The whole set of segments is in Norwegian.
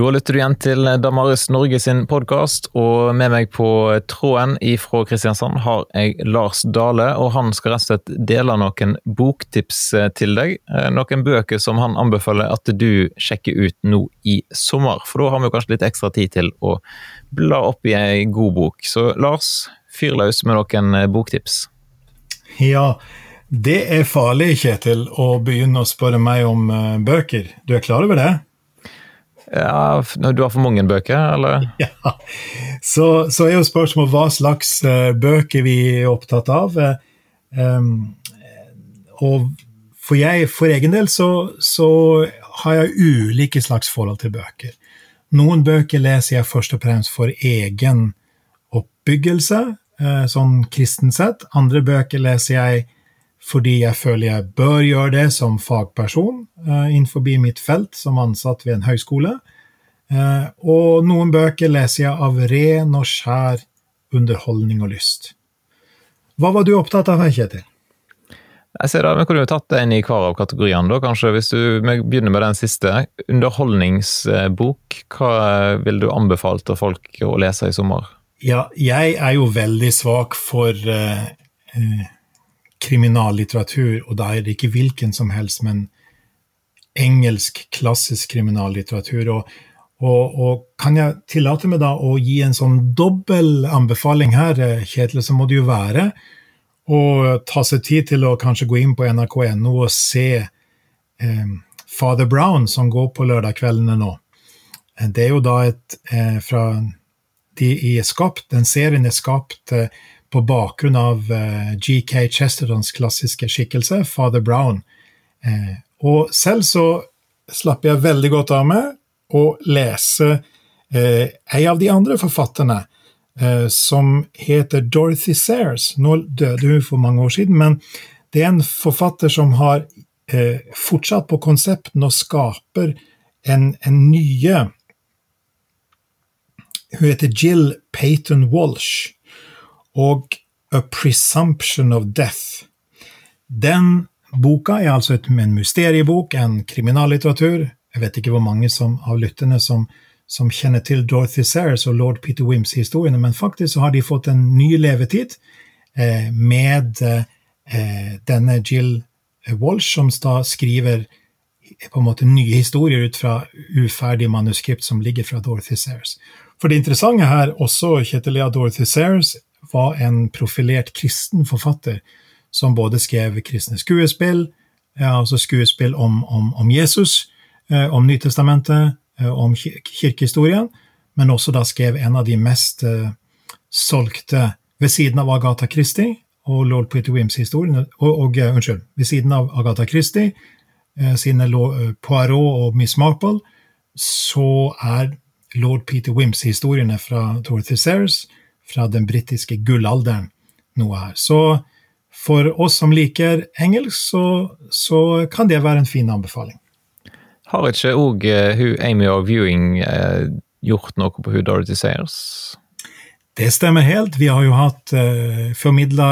Da lytter du igjen til Damaris Norge sin podkast, og med meg på tråden ifra Kristiansand har jeg Lars Dale. og Han skal rett og slett dele noen boktips til deg. Eh, noen bøker som han anbefaler at du sjekker ut nå i sommer. For da har vi kanskje litt ekstra tid til å bla opp i ei god bok. Så Lars, fyr løs med noen boktips. Ja, det er farlig, Kjetil, å begynne å spørre meg om eh, bøker. Du er klar over det? Ja, Du har for mange bøker, eller? Ja, Så, så er jo spørsmålet hva slags uh, bøker vi er opptatt av. Um, og for, jeg, for egen del så, så, har jeg ulike slags forhold til bøker. Noen bøker leser jeg først og fremst for egen oppbyggelse, uh, sånn kristen sett. Andre bøker leser jeg fordi jeg føler jeg bør gjøre det som fagperson uh, innenfor mitt felt som ansatt ved en høyskole. Uh, og noen bøker leser jeg av ren og skjær underholdning og lyst. Hva var du opptatt av her, Kjetil? Jeg ser da, Vi kunne jo tatt det inn i hver av kategoriene. da, kanskje. Hvis du begynner med den siste. Underholdningsbok. Hva vil du anbefale til folk å lese i sommer? Ja, jeg er jo veldig svak for uh, kriminallitteratur, og da er det ikke hvilken som helst, men engelsk, klassisk kriminallitteratur. Og, og, og, kan jeg tillate meg da å gi en sånn dobbel anbefaling her, eh, Kjetil, så må det jo være å ta seg tid til å kanskje gå inn på nrk.no og se eh, Father Brown, som går på lørdagskveldene nå. Eh, det er jo da et eh, fra de er skapt, Den serien er skapt eh, på bakgrunn av eh, GK Chestertons klassiske skikkelse, Father Brown. Uh, og selv så slapper jeg veldig godt av med å lese uh, en av de andre forfatterne, som heter Dorothy Sayers. Nå døde hun for mange år siden, men det er en forfatter som har fortsatt på konsepten og skaper en, en nye Hun heter Jill Payton Walsh og A Presumption of Death. Den boka er altså et, en mysteriebok, en kriminallitteratur. Jeg vet ikke hvor mange som, av lytterne som, som, kjenner til Dorothy Sayers og lord Peter Wims-historiene, men faktisk så har de fått en ny levetid eh, med eh, denne Jill Walsh, som da skriver på en måte nye historier ut fra uferdig manuskript som ligger fra Dorothy Sayers. For det interessante her også, Kjetil, er Dorothy Sayers var en profilert kristen forfatter som både skrev kristne skuespill, altså skuespill om, om, om Jesus, eh, om Nytestamentet, eh, om kirkehistorien, men også da skrev en av de mest uh, solgte ved siden av Agatha Christie og lord Peter Wims-historiene og, og uh, Unnskyld, ved siden av Agatha Christie, sine Poirot og Miss Marple, så er lord Peter Wims-historiene fra Dorothy Sayers fra den britiske gullalderen noe her. Så for oss som liker engelsk, så, så kan det være en fin anbefaling. Har ikke òg uh, hun Amy of Viewing uh, gjort noe på hun Dorothy Sayers? Det stemmer helt. Vi har jo hatt uh, eh, formidla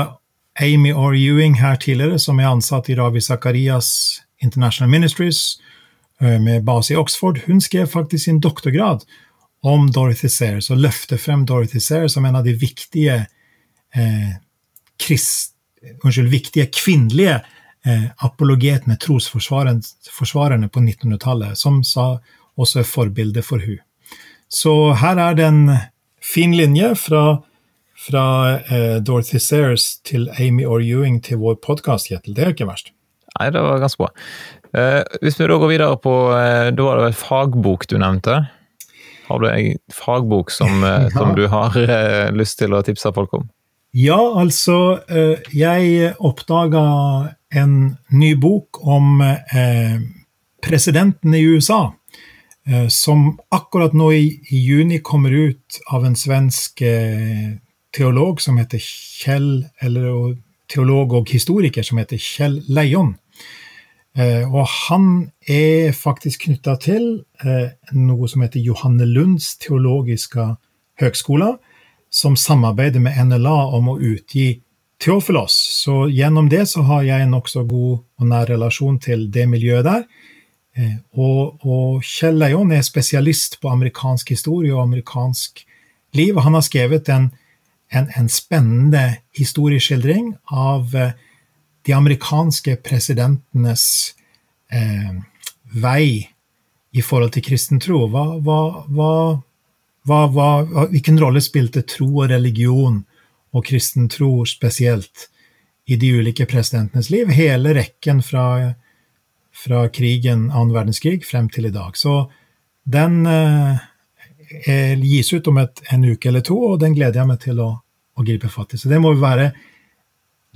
Amy R. Ewing her tidligere, som er ansatt i Ravi Zakarias International Ministries med base i Oxford. Hun skrev faktisk sin doktorgrad om Dorothy Sayers og løfter frem Dorothy Sayers som en av de viktige, eh, krist, unnskyld, viktige kvinnelige eh, apologetene, trosforsvarerne på 1900-tallet, som sa også er forbilde for hun. Så her er det en fin linje fra, fra eh, Dorothy Sayers til Amy Orr Ewing til vår podkast, Kjetil. Det er ikke verst. Nei, det var ganske bra. Eh, hvis vi da går videre på eh, Da var det vel fagbok du nevnte? Har du en fagbok som, eh, ja. som, du har eh, lyst til å tipse folk om? Ja, altså eh, Jeg oppdaga en ny bok om presidenten i USA. Som akkurat nå i, juni kommer ut av en svensk teolog som heter Kjell Eller teolog og historiker som heter Kjell Leion. Eh, og han er faktisk knytta til eh, noe som heter Johanne Lunds teologiske høgskole, som samarbeider med NLA om å utgi Teofilos. Så gjennom det så har jeg en nokså god og nær relasjon til det miljøet der. Eh, og, og Kjell Leion er spesialist på amerikansk historie og amerikansk liv. og Han har skrevet en, en, en spennende historieskildring av eh, de amerikanske presidentenes eh, vei i forhold til kristen tro. Hva, hva, hva, hvilken rolle spilte tro og religion, og kristen tro spesielt, i de ulike presidentenes liv? Hele rekken fra, fra krigen, annen verdenskrig, frem til i dag. Så den eh, gis ut om et, en uke eller to, og den gleder jeg meg til å, å gripe fatt i. Så det må være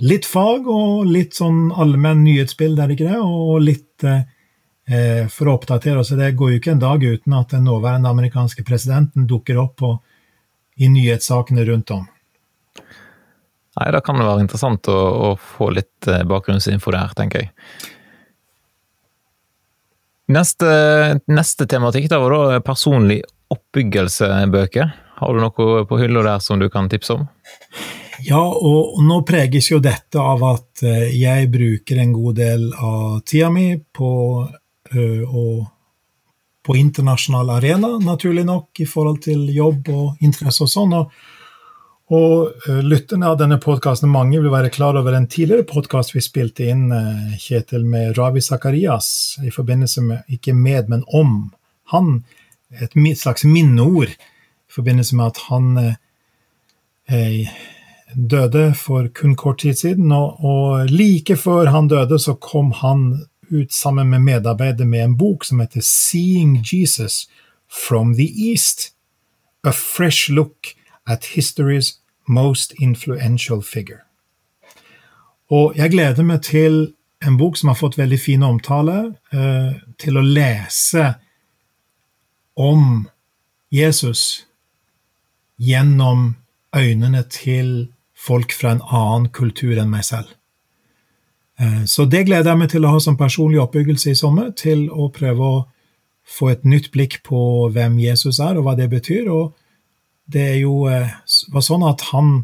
litt fag og litt sånn allmenn nyhetsbilde, er det ikke det? Og litt eh, eh, for å oppdatere oss. Det går jo ikke en dag uten at den nåværende amerikanske presidenten dukker opp på, i nyhetssakene rundt om. Nei, Da kan det være interessant å, å få litt eh, bakgrunnsinfo der, tenker jeg. Neste, neste tematikk da var da personlig oppbyggelsebøker. Har du noe på hylla der som du kan tipse om? Ja, og nå preges jo dette av at eh, jeg bruker en god del av tida mi på og på internasjonal arena, naturlig nok, i forhold til jobb og interesse og sånn. Og, og lytterne av denne podkasten, mange vil være klar over en tidligere podkast vi spilte inn, Kjetil, med Ravi Sakarias, i forbindelse med, ikke med, men om han. Et slags minneord i forbindelse med at han eh, døde for kun kort tid siden. Og, og like før han døde, så kom han ut sammen med medarbeidere med en bok som heter Seeing Jesus from the East. A fresh look at history's most influential figure. Og jeg gleder meg til en bok som har fått veldig fin omtale, eh, til å lese om Jesus gjennom øynene til folk fra en annen kultur enn meg selv. Eh, så det gleder jeg meg til å ha som personlig oppbyggelse i sommer, til å prøve å få et nytt blikk på hvem Jesus er, og hva det betyr. Og det er jo eh, var sånn at han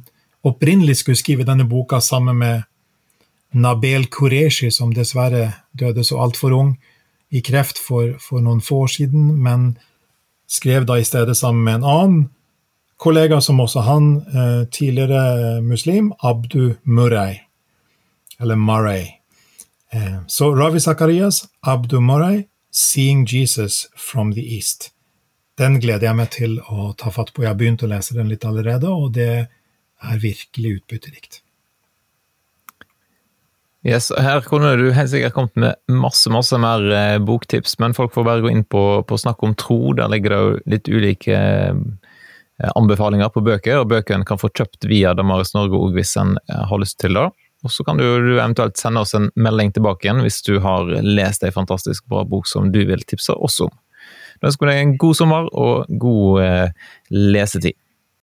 opprinnelig skulle skrive denne boka sammen med Nabel Qureshi, som dessverre døde så altfor ung i kreft for, for, noen få år siden, men skrev da i stedet sammen med en annen kollega, som også han, eh, tidligere muslim, Abdu Murray eller Murray. Eh, så Ravi Zakarias, Abdu Murray, 'Seeing Jesus from the East'. Den gleder jeg meg til å ta fatt på. Jeg har begynt å lese den litt allerede, og det er virkelig utbytterikt. Yes, her kunne du helt sikkert kommet med masse masse mer eh, boktips, men folk får bare gå inn på, på Snakk om tro. Der ligger det jo litt ulike anbefalinger på bøker, og bøkene kan få kjøpt via Damaris Norge òg hvis en eh, har lyst til det. Og så kan du eventuelt sende oss en melding tilbake igjen hvis du har lest ei fantastisk bra bok som du vil tipse oss om. Da ønsker vi deg en god sommer og god eh, lesetid.